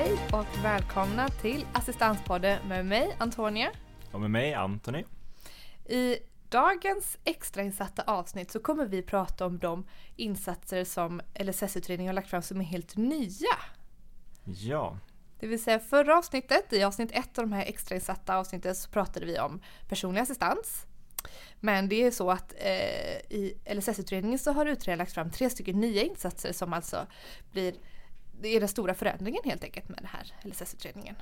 Hej och välkomna till Assistanspodden med mig Antonia. Och med mig Antoni. I dagens extrainsatta avsnitt så kommer vi prata om de insatser som LSS-utredningen har lagt fram som är helt nya. Ja. Det vill säga förra avsnittet, i avsnitt ett av de här extrainsatta avsnitten så pratade vi om personlig assistans. Men det är så att eh, i LSS-utredningen så har utredaren lagt fram tre stycken nya insatser som alltså blir det är den stora förändringen helt enkelt med den här LSS-utredningen.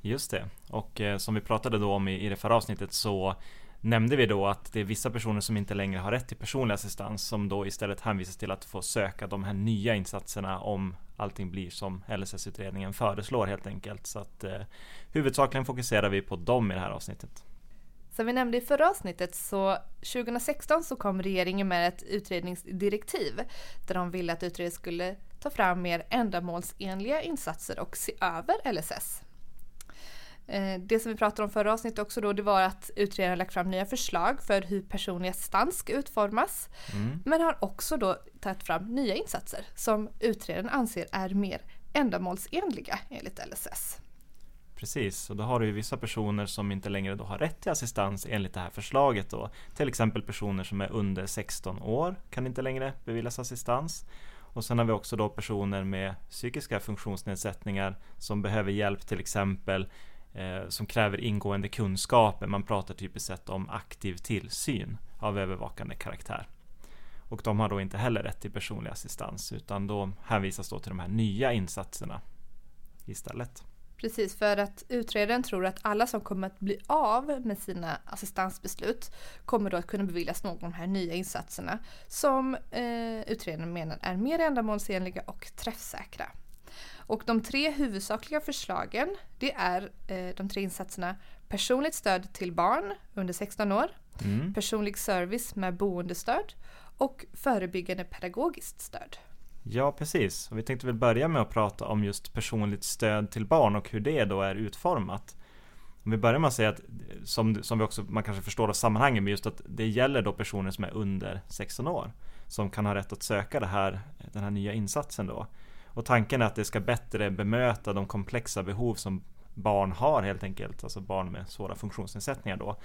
Just det, och eh, som vi pratade då om i, i det förra avsnittet så nämnde vi då att det är vissa personer som inte längre har rätt till personlig assistans som då istället hänvisas till att få söka de här nya insatserna om allting blir som LSS-utredningen föreslår helt enkelt. Så att eh, huvudsakligen fokuserar vi på dem i det här avsnittet. Som vi nämnde i förra avsnittet så 2016 så kom regeringen med ett utredningsdirektiv där de ville att utredningen skulle ta fram mer ändamålsenliga insatser och se över LSS. Eh, det som vi pratade om förra avsnittet också då, det var att utredaren lagt fram nya förslag för hur personlig assistans ska utformas. Mm. Men har också då tagit fram nya insatser som utredaren anser är mer ändamålsenliga enligt LSS. Precis, och då har du vissa personer som inte längre då har rätt till assistans enligt det här förslaget då. Till exempel personer som är under 16 år kan inte längre beviljas assistans. Och sen har vi också då personer med psykiska funktionsnedsättningar som behöver hjälp till exempel eh, som kräver ingående kunskaper. Man pratar typiskt sett om aktiv tillsyn av övervakande karaktär. Och de har då inte heller rätt till personlig assistans utan då hänvisas då till de här nya insatserna istället. Precis, för att utredaren tror att alla som kommer att bli av med sina assistansbeslut kommer då att kunna beviljas någon av de här nya insatserna som eh, utredaren menar är mer ändamålsenliga och träffsäkra. Och de tre huvudsakliga förslagen det är eh, de tre insatserna personligt stöd till barn under 16 år, mm. personlig service med boendestöd och förebyggande pedagogiskt stöd. Ja, precis. Och vi tänkte väl börja med att prata om just personligt stöd till barn och hur det då är utformat. Om vi börjar med att säga att, som, som vi också, man kanske förstår av sammanhanget, men just att det gäller då personer som är under 16 år som kan ha rätt att söka det här, den här nya insatsen då. Och tanken är att det ska bättre bemöta de komplexa behov som barn har helt enkelt, alltså barn med svåra funktionsnedsättningar då.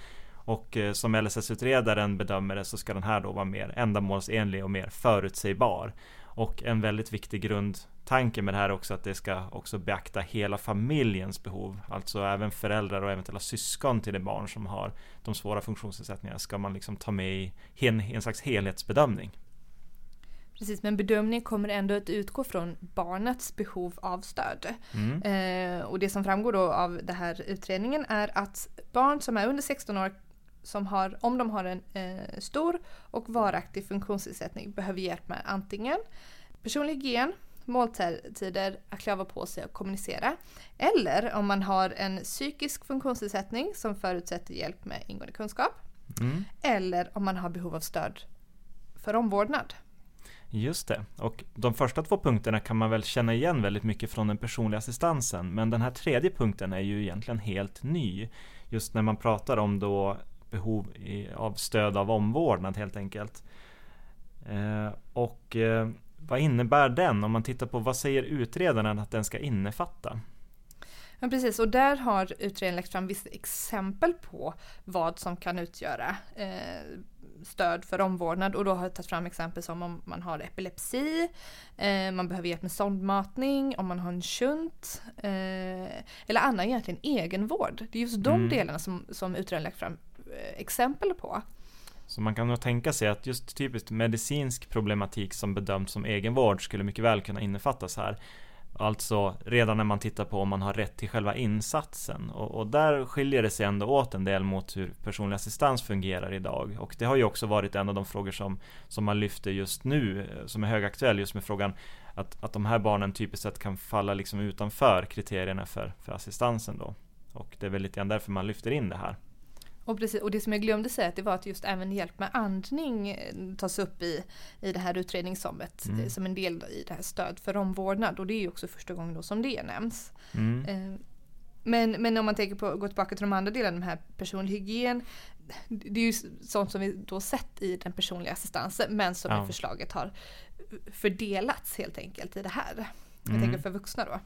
Och eh, som LSS-utredaren bedömer det så ska den här då vara mer ändamålsenlig och mer förutsägbar. Och en väldigt viktig grundtanke med det här är också att det ska också beakta hela familjens behov. Alltså även föräldrar och eventuella syskon till det barn som har de svåra funktionsnedsättningarna ska man liksom ta med i en, en slags helhetsbedömning. Precis, men bedömningen kommer ändå att utgå från barnets behov av stöd. Mm. Eh, och det som framgår då av den här utredningen är att barn som är under 16 år som har, om de har en eh, stor och varaktig funktionsnedsättning behöver hjälp med antingen personlig hygien, måltider, att klava på sig och kommunicera. Eller om man har en psykisk funktionsnedsättning som förutsätter hjälp med ingående kunskap. Mm. Eller om man har behov av stöd för omvårdnad. Just det, och de första två punkterna kan man väl känna igen väldigt mycket från den personliga assistansen, men den här tredje punkten är ju egentligen helt ny. Just när man pratar om då behov av stöd av omvårdnad helt enkelt. Eh, och eh, vad innebär den? Om man tittar på vad säger utredaren att den ska innefatta? Ja, precis, och där har utredningen lagt fram vissa exempel på vad som kan utgöra eh, stöd för omvårdnad och då har jag tagit fram exempel som om man har epilepsi, eh, man behöver hjälp med sondmatning, om man har en shunt eh, eller annan egentligen egenvård. Det är just de mm. delarna som, som utredaren lagt fram Eh, exempel på. Så man kan nog tänka sig att just typiskt medicinsk problematik som bedöms som egenvård skulle mycket väl kunna innefattas här. Alltså redan när man tittar på om man har rätt till själva insatsen. Och, och, där skiljer det sig ändå åt en del mot hur personlig assistans fungerar idag. Och det har ju också varit en av de frågor som, som man lyfter just nu, eh, som är högaktuell, just med frågan att, att de här barnen typiskt sett kan falla liksom utanför kriterierna för, för assistansen då. Och det är väl lite grann därför man lyfter in det här. Och, precis, och det som jag glömde säga det var att just även hjälp med andning eh, tas upp i, i det här utredningssommet mm. som en del i det här stöd för omvårdnad och det är ju också första gången då som det nämns. Mm. Eh, men, men om man tänker på, gå tillbaka till de andra delarna, de här personlig hygien. Det är ju sånt som vi då sett i den personliga assistansen men som ja. i förslaget har fördelats helt enkelt i det här. Jag mm. tänker för vuxna då.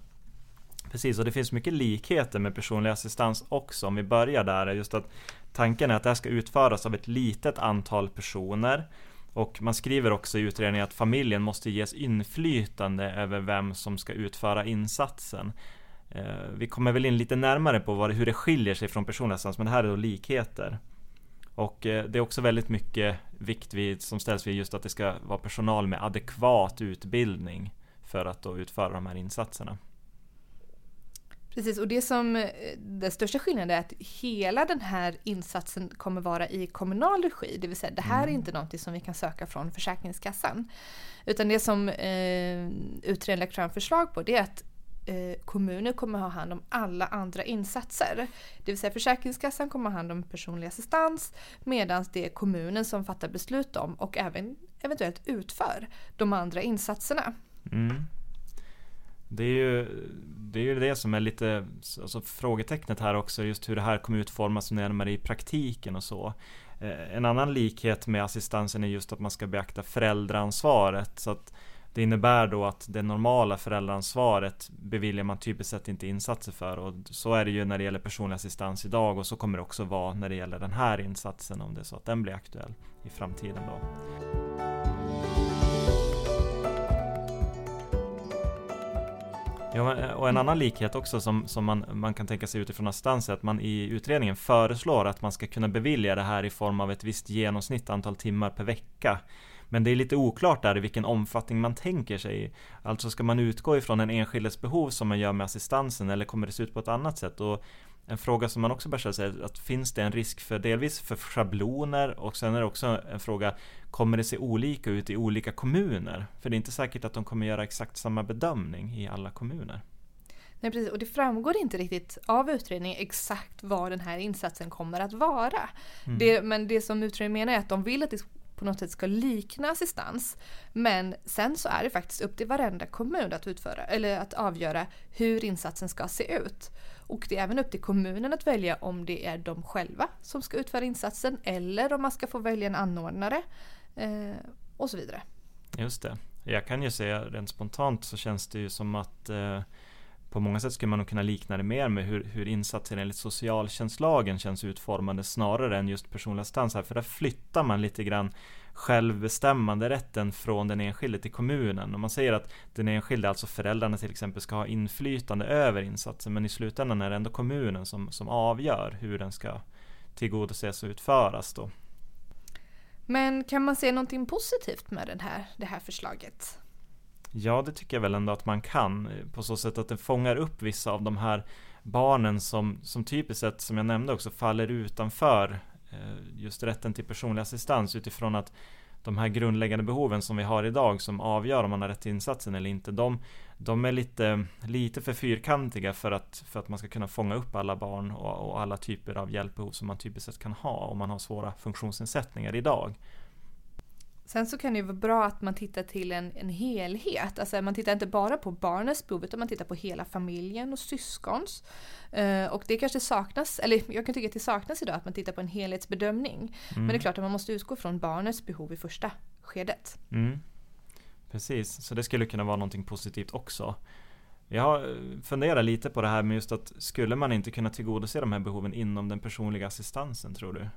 Precis, och det finns mycket likheter med personlig assistans också. Om vi börjar där, just att tanken är att det här ska utföras av ett litet antal personer. Och man skriver också i utredningen att familjen måste ges inflytande över vem som ska utföra insatsen. Eh, vi kommer väl in lite närmare på vad, hur det skiljer sig från personlig assistans, men det här är då likheter. Och eh, det är också väldigt mycket vikt vid, som ställs vid just att det ska vara personal med adekvat utbildning för att då utföra de här insatserna. Precis, och det som eh, den största skillnaden är att hela den här insatsen kommer vara i kommunal regi. Det vill säga, det här mm. är inte någonting som vi kan söka från Försäkringskassan. Utan det som eh, utredningen lagt fram förslag på det är att eh, kommuner kommer ha hand om alla andra insatser. Det vill säga Försäkringskassan kommer ha hand om personlig assistans medan det är kommunen som fattar beslut om och även eventuellt utför de andra insatserna. Mm. Det är ju det, är ju det som är lite alltså frågetecknet här också, just hur det här kommer utformas närmare i praktiken och så. Eh, en annan likhet med assistansen är just att man ska beakta föräldraansvaret. Så att det innebär då att det normala föräldraansvaret beviljar man typiskt sett inte insatser för och så är det ju när det gäller personlig assistans idag och så kommer det också vara när det gäller den här insatsen om det är så att den blir aktuell i framtiden då. Ja, eh, och en annan likhet också som, som man, man kan tänka sig utifrån assistans är att man i utredningen föreslår att man ska kunna bevilja det här i form av ett visst genomsnitt antal timmar per vecka. Men det är lite oklart där i vilken omfattning man tänker sig. Alltså ska man utgå ifrån en enskildes behov som man gör med assistansen eller kommer det se ut på ett annat sätt? Och en fråga som man också bör ställa sig är att finns det en risk för delvis för schabloner och sen är det också en fråga Kommer det se olika ut i olika kommuner? För det är inte säkert att de kommer göra exakt samma bedömning i alla kommuner. Nej, precis. Och det framgår inte riktigt av utredningen exakt vad den här insatsen kommer att vara. Mm. Det, men det som utredningen menar är att de vill att det på något sätt ska likna assistans. Men sen så är det faktiskt upp till varenda kommun att, utföra, eller att avgöra hur insatsen ska se ut. Och det är även upp till kommunen att välja om det är de själva som ska utföra insatsen eller om man ska få välja en anordnare. Eh, och så vidare. Just det. Jag kan ju säga rent spontant så känns det ju som att eh, på många sätt skulle man nog kunna likna det mer med hur, hur insatser enligt socialtjänstlagen känns utformade snarare än just personlig assistans här. För där flyttar man lite grann självbestämmande rätten från den enskilde till kommunen. Och man säger att den enskilde, alltså föräldrarna till exempel, ska ha inflytande över insatsen. Men i slutändan är det ändå kommunen som, som avgör hur den ska tillgodoses och utföras då. Men kan man se någonting positivt med den här, det här förslaget? Ja, det tycker jag väl ändå att man kan. På så sätt att det fångar upp vissa av de här barnen som, som typiskt sett, som jag nämnde också, faller utanför Eh, just rätten till personlig assistans utifrån att de här grundläggande behoven som vi har idag som avgör om man har rätt till insatsen eller inte. De, de är lite, lite för fyrkantiga för att, för att man ska kunna fånga upp alla barn och, och alla typer av hjälpbehov som man typiskt sett kan ha om man har svåra funktionsnedsättningar idag. Sen så kan det ju vara bra att man tittar till en, en helhet. Alltså man tittar inte bara på barnets behov utan man tittar på hela familjen och syskons. Uh, och det kanske saknas, eller jag kan tycka att det saknas idag att man tittar på en helhetsbedömning. Mm. Men det är klart att man måste utgå från barnets behov i första skedet. Mm. Precis, så det skulle kunna vara någonting positivt också. Jag funderar lite på det här med just att skulle man inte kunna tillgodose de här behoven inom den personliga assistansen tror du?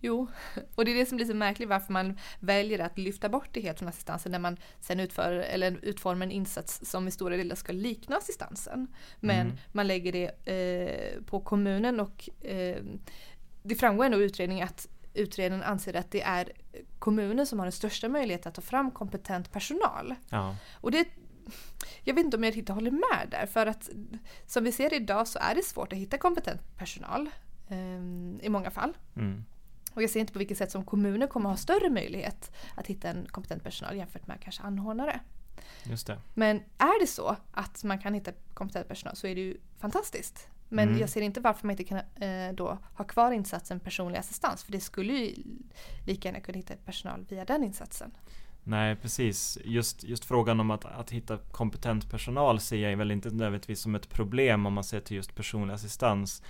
Jo, och det är det som blir så märkligt varför man väljer att lyfta bort det helt från assistansen när man sen utför, eller utformar en insats som i stora delar ska likna assistansen. Men mm. man lägger det eh, på kommunen och eh, det framgår ändå i utredningen att utredaren anser att det är kommunen som har den största möjligheten att ta fram kompetent personal. Ja. Och det jag vet inte om jag riktigt håller med där för att som vi ser idag så är det svårt att hitta kompetent personal eh, i många fall. Mm. Och jag ser inte på vilket sätt som kommuner kommer ha större möjlighet att hitta en kompetent personal jämfört med kanske anordnare. Just det. Men är det så att man kan hitta kompetent personal så är det ju fantastiskt. Men mm. jag ser inte varför man inte kan eh, då ha kvar insatsen personlig assistans. För det skulle ju lika gärna kunna hitta personal via den insatsen. Nej, precis. Just, just frågan om att, att hitta kompetent personal ser jag väl inte nödvändigtvis som ett problem om man ser till just personlig assistans.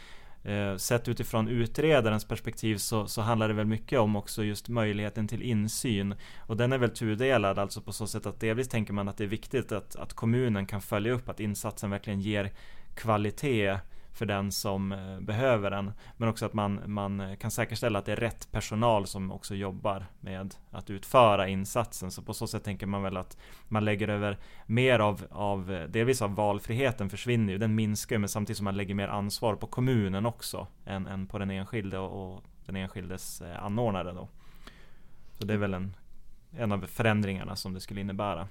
Eh, sett utifrån utredarens perspektiv så, så, handlar det väl mycket om också just möjligheten till insyn. Och den är väl tudelad, alltså på så sätt att delvis tänker man att det är viktigt att, att kommunen kan följa upp att insatsen verkligen ger kvalitet för den som eh, behöver den. Men också att man, man eh, kan säkerställa att det är rätt personal som också jobbar med att utföra insatsen. Så på så sätt tänker man väl att man lägger över mer av, av eh, delvis av valfriheten försvinner ju, den minskar ju men samtidigt som man lägger mer ansvar på kommunen också än, än på den enskilde och, och den enskildes anordnare då. Så det är väl en, en av förändringarna som det skulle innebära.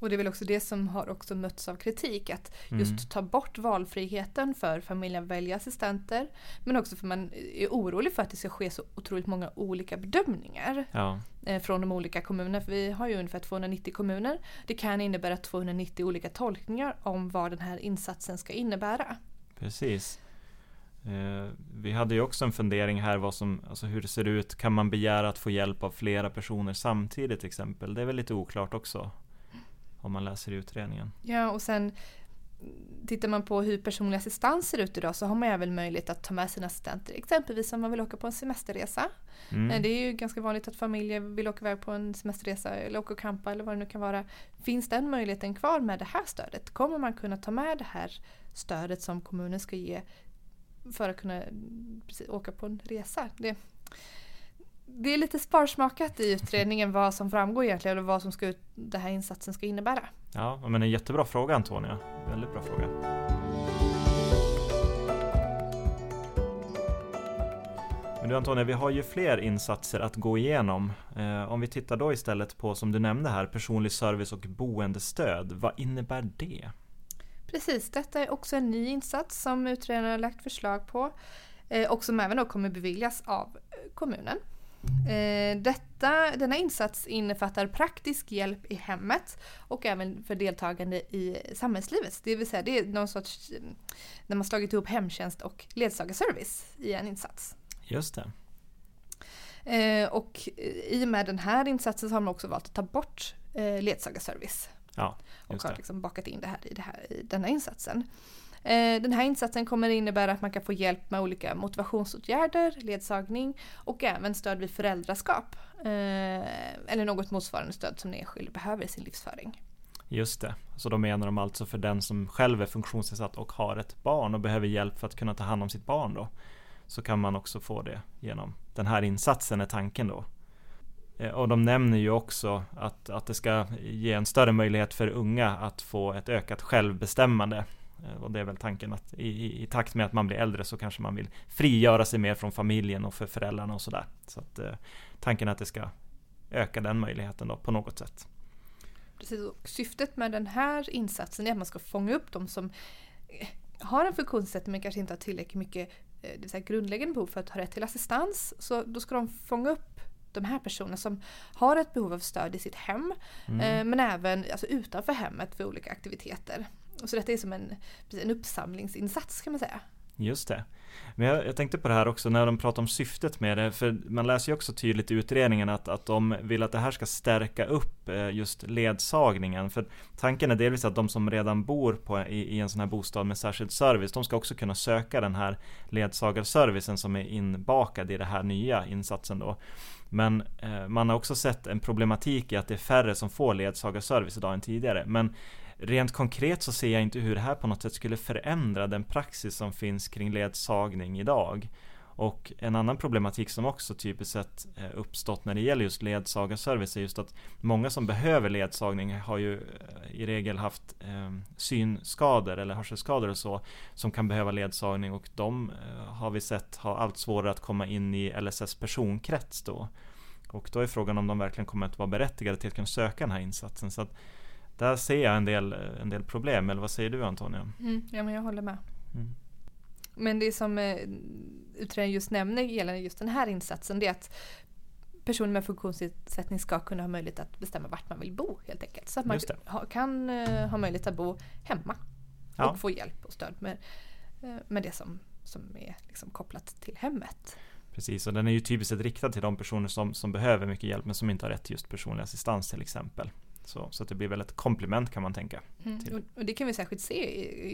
Och det är väl också det som har också mötts av kritik, att just mm. ta bort valfriheten för familjen att välja assistenter. Men också för man är orolig för att det ska ske så otroligt många olika bedömningar ja. Eh, från de olika kommunerna. För vi har ju ungefär 290 kommuner. Det kan innebära 290 olika tolkningar om vad den här insatsen ska innebära. Precis. Eh, vi hade ju också en fundering här vad som, alltså hur det ser ut. Kan man begära att få hjälp av flera personer samtidigt till exempel? Det är väl lite oklart också om man läser utredningen. Ja, och sen tittar man på hur personlig assistans ser ut idag så har man även möjlighet att ta med sina assistenter. Exempelvis om man vill åka på en semesterresa. Mm. Eh, det är ju ganska vanligt att familjer vill åka iväg på en semesterresa eller åka och campa eller vad det nu kan vara. Finns den möjligheten kvar med det här stödet? Kommer man kunna ta med det här stödet som kommunen ska ge för att kunna precis, åka på en resa? Det, det är lite sparsmakat i utredningen vad som framgår egentligen och vad som ska, den här insatsen ska innebära. Ja, men en jättebra fråga Antonia. Väldigt bra fråga. Men du Antonia, vi har ju fler insatser att gå igenom. Eh, om vi tittar då istället på, som du nämnde här, personlig service och boendestöd. Vad innebär det? Precis, detta är också en ny insats som utredaren har lagt förslag på eh, och som även då kommer beviljas av eh, kommunen. Eh, detta, denna insats innefattar praktisk hjälp i hemmet och även för deltagande i samhällslivet. Det vill säga det är någon sorts, när man slagit ihop hemtjänst och ledsagarservice i en insats. Just det. Eh, och i och med den här insatsen så har man också valt att ta bort eh, ledsagarservice. Ja, och har liksom bakat in det här i, det här i denna insatsen. Eh, den här insatsen kommer innebära att man kan få hjälp med olika motivationsåtgärder, ledsagning och även stöd vid föräldraskap. Eh, eller något motsvarande stöd som den enskilde behöver i sin livsföring. Just det, så då menar de alltså för den som själv är funktionsnedsatt och har ett barn och behöver hjälp för att kunna ta hand om sitt barn då. Så kan man också få det genom den här insatsen är tanken då. Eh, och de nämner ju också att, att det ska ge en större möjlighet för unga att få ett ökat självbestämmande och det är väl tanken att i, i, i, takt med att man blir äldre så kanske man vill frigöra sig mer från familjen och för föräldrarna och sådär. Så att eh, tanken är att det ska öka den möjligheten då på något sätt. Precis, och syftet med den här insatsen är att man ska fånga upp de som eh, har en funktionsnedsättning men kanske inte har tillräckligt mycket eh, det vill säga grundläggande behov för att ha rätt till assistans. Så då ska de fånga upp de här personerna som har ett behov av stöd i sitt hem mm. men även alltså, utanför hemmet för olika aktiviteter. Så detta är som en, en uppsamlingsinsats kan man säga. Just det. Men jag, jag, tänkte på det här också när de pratar om syftet med det. För man läser ju också tydligt i utredningen att, att de vill att det här ska stärka upp eh, just ledsagningen. För tanken är delvis att de som redan bor på, i, i en sån här bostad med särskild service, de ska också kunna söka den här ledsagarservicen som är inbakad i den här nya insatsen då. Men eh, man har också sett en problematik i att det är färre som får ledsagarservice idag än tidigare. Men Rent konkret så ser jag inte hur det här på något sätt skulle förändra den praxis som finns kring ledsagning idag. Och en annan problematik som också typiskt sett eh, uppstått när det gäller just ledsagarservice är just att många som behöver ledsagning har ju eh, i regel haft ehm, synskador eller hörselskador och så som kan behöva ledsagning och de eh, har vi sett har allt svårare att komma in i LSS personkrets då. Och då är frågan om de verkligen kommer att vara berättigade till att kunna söka den här insatsen. Så att där ser jag en del, en del problem, eller vad säger du Antonija? Mm, ja men jag håller med. Mm. Men det som eh, utredaren just nämner gällande just den här insatsen det är att personer med funktionsnedsättning ska kunna ha möjlighet att bestämma vart man vill bo helt enkelt. Så att man ha, kan uh, ha möjlighet att bo hemma ja. och få hjälp och stöd med, uh, med det som, som är liksom kopplat till hemmet. Precis, och den är ju typiskt riktad till de personer som, som behöver mycket hjälp men som inte har rätt till just personlig assistans till exempel. Så, så det blir väl ett komplement kan man tänka. Mm. Och det kan vi särskilt se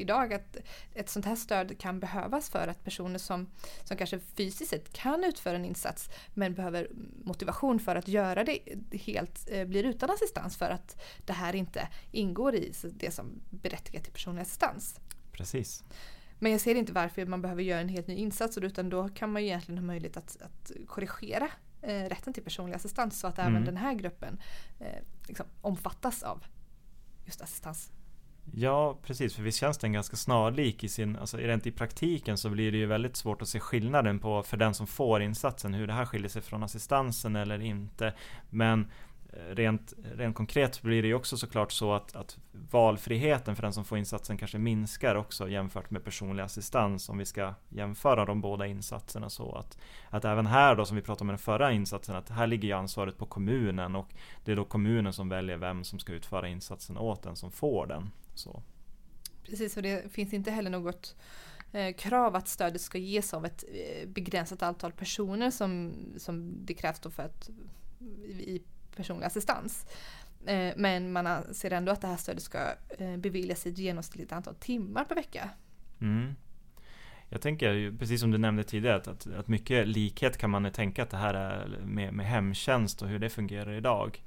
idag att ett sånt här stöd kan behövas för att personer som, som kanske fysiskt sett kan utföra en insats men behöver motivation för att göra det helt eh, blir utan assistans för att det här inte ingår i det som berättigar till personlig assistans. Precis. Men jag ser inte varför man behöver göra en helt ny insats utan då kan man egentligen ha möjlighet att, att korrigera rätten till personlig assistans så att mm. även den här gruppen eh, liksom, omfattas av just assistans. Ja, precis. För visst känns den ganska snarlik i sin, alltså rent i praktiken så blir det ju väldigt svårt att se skillnaden på för den som får insatsen, hur det här skiljer sig från assistansen eller inte. Men rent, rent konkret blir det ju också såklart så att, att valfriheten för den som får insatsen kanske minskar också jämfört med personlig assistans om vi ska jämföra de båda insatserna så att, att även här då som vi pratade om i den förra insatsen att här ligger ju ansvaret på kommunen och det är då kommunen som väljer vem som ska utföra insatsen åt den som får den. Så. Precis, och det finns inte heller något eh, krav att stödet ska ges av ett eh, begränsat antal personer som, som det krävs då för att i personlig assistans. Eh, men man anser ändå att det här stödet ska eh, beviljas i ett genomsnittligt antal timmar per vecka. Mm. Jag tänker, precis som du nämnde tidigare, att, att mycket likhet kan man tänka att det här är med, med hemtjänst och hur det fungerar idag.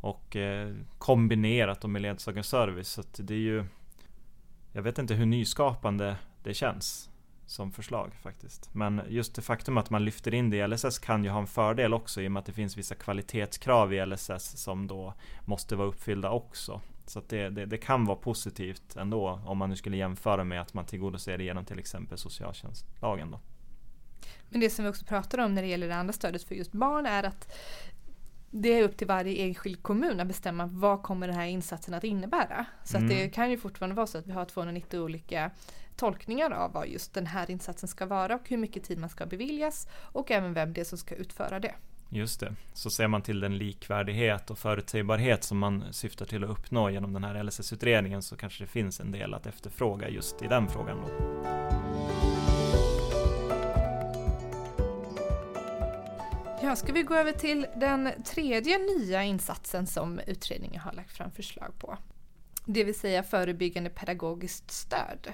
Och eh, kombinerat med ledsagarservice. Så det är ju Jag vet inte hur nyskapande det känns som förslag faktiskt. Men just det faktum att man lyfter in det i LSS kan ju ha en fördel också i och med att det finns vissa kvalitetskrav i LSS som då måste vara uppfyllda också. Så det, det, det, kan vara positivt ändå om man nu skulle jämföra med att man tillgodoser det genom till exempel socialtjänstlagen. Då. Men det som vi också pratar om när det gäller det andra stödet för just barn är att det är upp till varje enskild kommun att bestämma vad kommer den här insatsen att innebära. Så mm. att det kan ju fortfarande vara så att vi har 290 olika tolkningar av vad just den här insatsen ska vara och hur mycket tid man ska beviljas och även vem det är som ska utföra det. Just det, så ser man till den likvärdighet och förutsägbarhet som man syftar till att uppnå genom den här LSS-utredningen så kanske det finns en del att efterfråga just i den frågan. Då. Ja, ska vi gå över till den tredje nya insatsen som utredningen har lagt fram förslag på? Det vill säga förebyggande pedagogiskt stöd.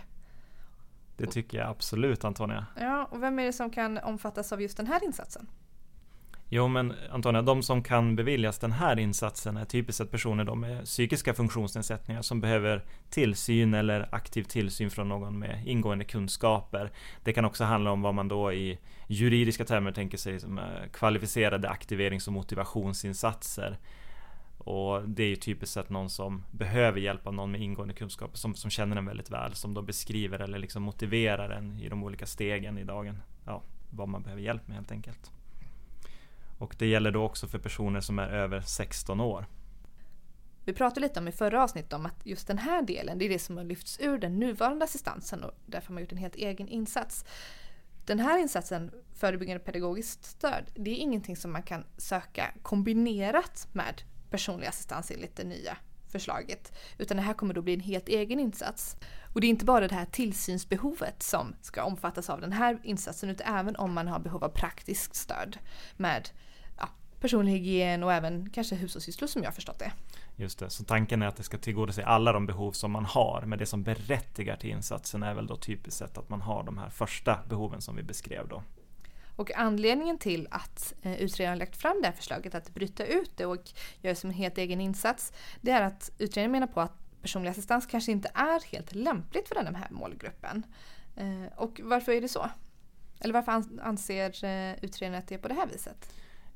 Det tycker jag absolut Antonia. Ja, och vem är det som kan omfattas av just den här insatsen? Jo men Antonia, de som kan beviljas den här insatsen är typiskt sett personer med psykiska funktionsnedsättningar som behöver tillsyn eller aktiv tillsyn från någon med ingående kunskaper. Det kan också handla om vad man då i juridiska termer tänker sig som eh, kvalificerade aktiverings och motivationsinsatser. Och det är ju typiskt sett någon som behöver hjälp av någon med ingående kunskaper som, som känner den väldigt väl, som då beskriver eller liksom motiverar den i de olika stegen i dagen. Ja, vad man behöver hjälp med helt enkelt. Och det gäller då också för personer som är över 16 år. Vi pratade lite om i förra avsnittet om att just den här delen, det är det som har lyfts ur den nuvarande assistansen och därför har man gjort en helt egen insats. Den här insatsen, förebyggande pedagogiskt stöd, det är ingenting som man kan söka kombinerat med personlig assistans enligt det nya förslaget. Utan det här kommer då bli en helt egen insats. Och det är inte bara det här tillsynsbehovet som ska omfattas av den här insatsen utan även om man har behov av praktiskt stöd med personlig hygien och även kanske hushållssysslor som jag förstått det. Just det, så tanken är att det ska tillgodose alla de behov som man har men det som berättigar till insatsen är väl då typiskt sett att man har de här första behoven som vi beskrev då. Och anledningen till att eh, utredaren lagt fram det här förslaget att bryta ut det och göra som en helt egen insats, det är att utredaren menar på att personlig assistans kanske inte är helt lämpligt för den här målgruppen. Eh, och varför är det så? Eller varför anser eh, utredaren att det är på det här viset?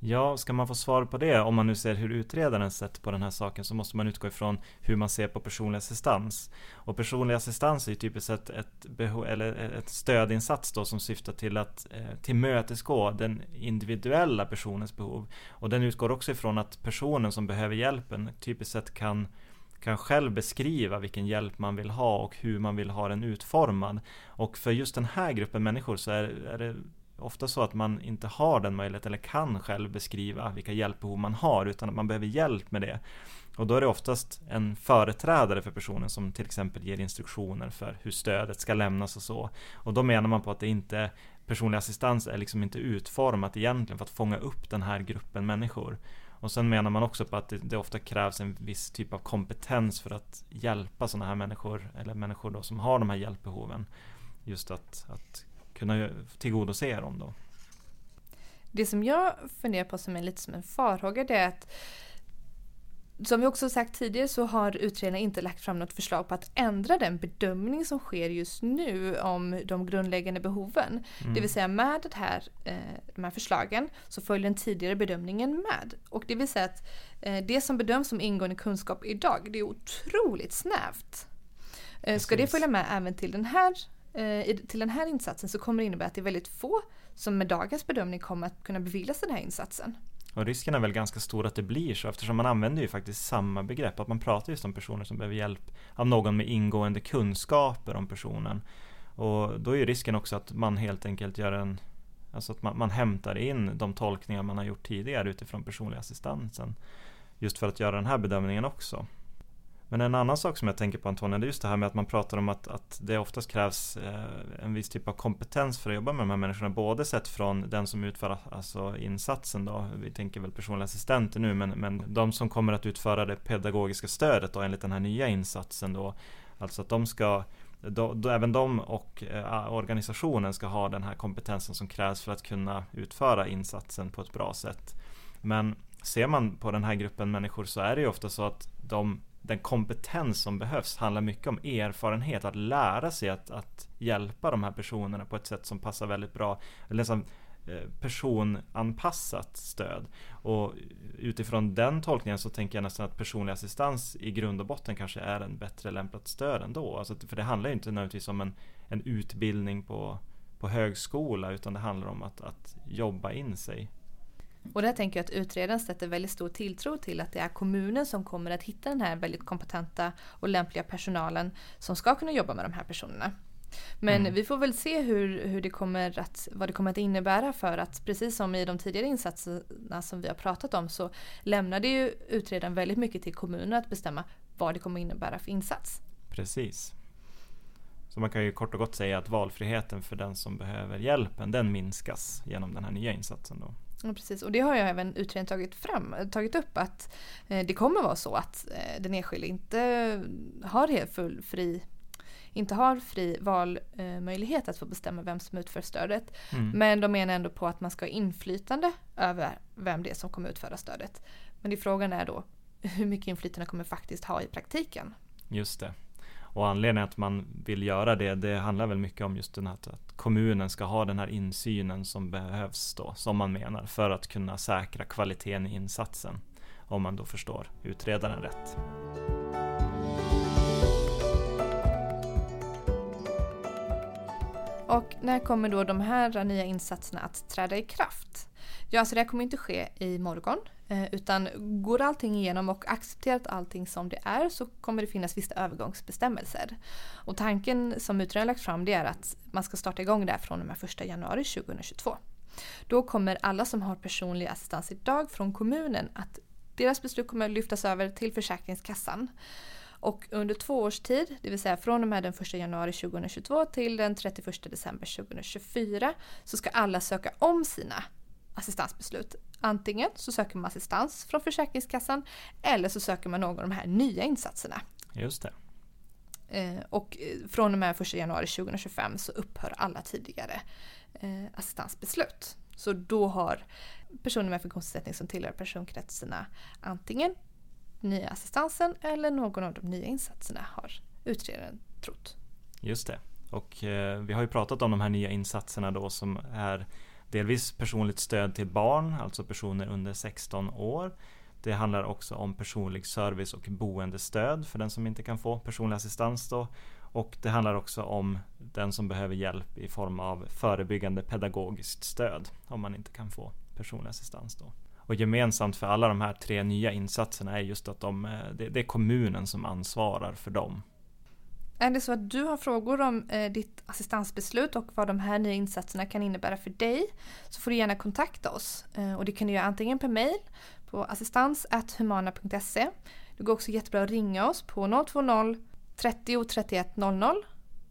Ja, ska man få svar på det, om man nu ser hur utredaren sett på den här saken, så måste man utgå ifrån hur man ser på personlig assistans. Och personlig assistans är ju typiskt sett ett, eller ett stödinsats då som syftar till att eh, tillmötesgå den individuella personens behov. Och den utgår också ifrån att personen som behöver hjälpen typiskt sett kan kan själv beskriva vilken hjälp man vill ha och hur man vill ha den utformad. Och för just den här gruppen människor så är, är det ofta så att man inte har den möjligheten eller kan själv beskriva vilka hjälpbehov man har utan att man behöver hjälp med det. Och då är det oftast en företrädare för personen som till exempel ger instruktioner för hur stödet ska lämnas och så. Och då menar man på att det inte personlig assistans är liksom inte utformat egentligen för att fånga upp den här gruppen människor. Och sen menar man också på att det, det ofta krävs en viss typ av kompetens för att hjälpa sådana här människor, eller människor då som har de här hjälpbehoven. Just att, att kunna tillgodose dem då. Det som jag funderar på som är lite som en farhåga det är att som vi också sagt tidigare så har utredarna inte lagt fram något förslag på att ändra den bedömning som sker just nu om de grundläggande behoven. Mm. Det vill säga med det här, eh, de här förslagen så följer den tidigare bedömningen med. Och det vill säga att eh, det som bedöms som ingående kunskap idag det är otroligt snävt. Eh, ska det följa med även till den här Eh, till den här insatsen så kommer det innebära att det är väldigt få som med dagens bedömning kommer att kunna beviljas den här insatsen. Och risken är väl ganska stor att det blir så eftersom man använder ju faktiskt samma begrepp. Att man pratar just om personer som behöver hjälp av någon med ingående kunskaper om personen. Och då är ju risken också att man helt enkelt gör en Alltså att man, man hämtar in de tolkningar man har gjort tidigare utifrån personlig assistansen. Just för att göra den här bedömningen också. Men en annan sak som jag tänker på Antonija, det är just det här med att man pratar om att, att det oftast krävs eh, en viss typ av kompetens för att jobba med de här människorna. Både sett från den som utför alltså insatsen då, vi tänker väl personliga assistenter nu, men, men de som kommer att utföra det pedagogiska stödet då enligt den här nya insatsen då. Alltså att de ska då, då, även de och eh, organisationen ska ha den här kompetensen som krävs för att kunna utföra insatsen på ett bra sätt. Men ser man på den här gruppen människor så är det ju ofta så att de den kompetens som behövs handlar mycket om erfarenhet, att lära sig att, att hjälpa de här personerna på ett sätt som passar väldigt bra. Liksom personanpassat stöd. Och utifrån den tolkningen så tänker jag nästan att personlig assistans i grund och botten kanske är en bättre lämpat stöd ändå. Alltså, för det handlar ju inte nödvändigtvis om en, en utbildning på, på högskola utan det handlar om att, att jobba in sig och där tänker jag att utredaren sätter väldigt stor tilltro till att det är kommunen som kommer att hitta den här väldigt kompetenta och lämpliga personalen som ska kunna jobba med de här personerna. Men mm. vi får väl se hur, hur det kommer att, vad det kommer att innebära för att precis som i de tidigare insatserna som vi har pratat om så lämnade ju utredaren väldigt mycket till kommunen att bestämma vad det kommer att innebära för insats. Precis. Så man kan ju kort och gott säga att valfriheten för den som behöver hjälpen den minskas genom den här nya insatsen. Då. Precis. Och det har jag även utredningen tagit, fram, tagit upp att eh, det kommer vara så att eh, den enskilde inte har helt full fri inte har fri valmöjlighet att få bestämma vem som utför stödet. Mm. Men de menar ändå på att man ska ha inflytande över vem det är som kommer utföra stödet. Men det frågan är då hur mycket inflytande kommer faktiskt ha i praktiken? Just det. Och anledningen att man vill göra det, det handlar väl mycket om just den här att kommunen ska ha den här insynen som behövs då, som man menar, för att kunna säkra kvaliteten i insatsen. Om man då förstår utredaren rätt. Och när kommer då de här nya insatserna att träda i kraft? Ja, så det här kommer inte ske i morgon Eh, utan går allting igenom och accepterat allting som det är så kommer det finnas vissa övergångsbestämmelser. Och tanken som utredaren lagt fram det är att man ska starta igång det här från och med 1 januari 2022. Då kommer alla som har personlig assistans idag från kommunen att deras beslut kommer lyftas över till Försäkringskassan. Och under två års tid, det vill säga från och med den 1 januari 2022 till den 31 december 2024, så ska alla söka om sina assistansbeslut. Antingen så söker man assistans från Försäkringskassan eller så söker man någon av de här nya insatserna. Just det. Eh, och eh, från och med 1 januari 2025 så upphör alla tidigare eh, assistansbeslut. Så då har personer med funktionsnedsättning som tillhör personkretsarna antingen nya assistansen eller någon av de nya insatserna har utredaren trott. Just det. Och vi har ju pratat om de här nya insatserna då som är Delvis personligt stöd till barn, alltså personer under 16 år. Det handlar också om personlig service och boendestöd för den som inte kan få personlig assistans. Då. Och det handlar också om den som behöver hjälp i form av förebyggande pedagogiskt stöd om man inte kan få personlig assistans. Då. Och gemensamt för alla de här tre nya insatserna är just att de, eh, det är kommunen som ansvarar för dem. Är det så att du har frågor om eh, ditt assistansbeslut och vad de här nya insatserna kan innebära för dig så får du gärna kontakta oss. Eh, och det kan du göra antingen per mail på assistans.humana.se. Det går också jättebra att ringa oss på 020 30 31 00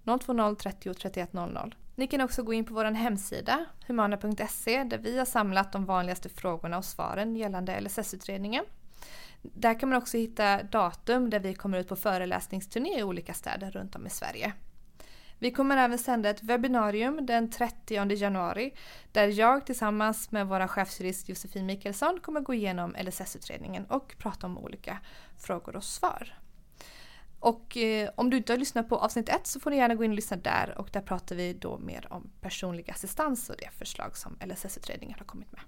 020 30 31 00 Ni kan också gå in på vår hemsida humana.se där vi har samlat de vanligaste frågorna och svaren gällande LSS-utredningen. Där kan man också hitta datum där vi kommer ut på föreläsningsturné i olika städer runt om i Sverige. Vi kommer även sända ett webbinarium den 30 januari där jag tillsammans med vår chefsjurist Josefin Mikkelsson kommer gå igenom LSS-utredningen och prata om olika frågor och svar. Och eh, om du inte har lyssnat på avsnitt ett så får du gärna gå in och lyssna där och där pratar vi då mer om personlig assistans och det förslag som LSS-utredningen har kommit med.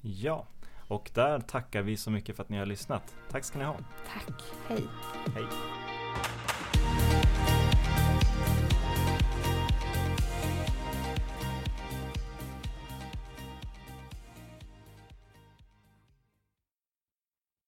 Ja, och där tackar vi så mycket för att ni har lyssnat. Tack ska ni ha. Tack. Hej. Hej.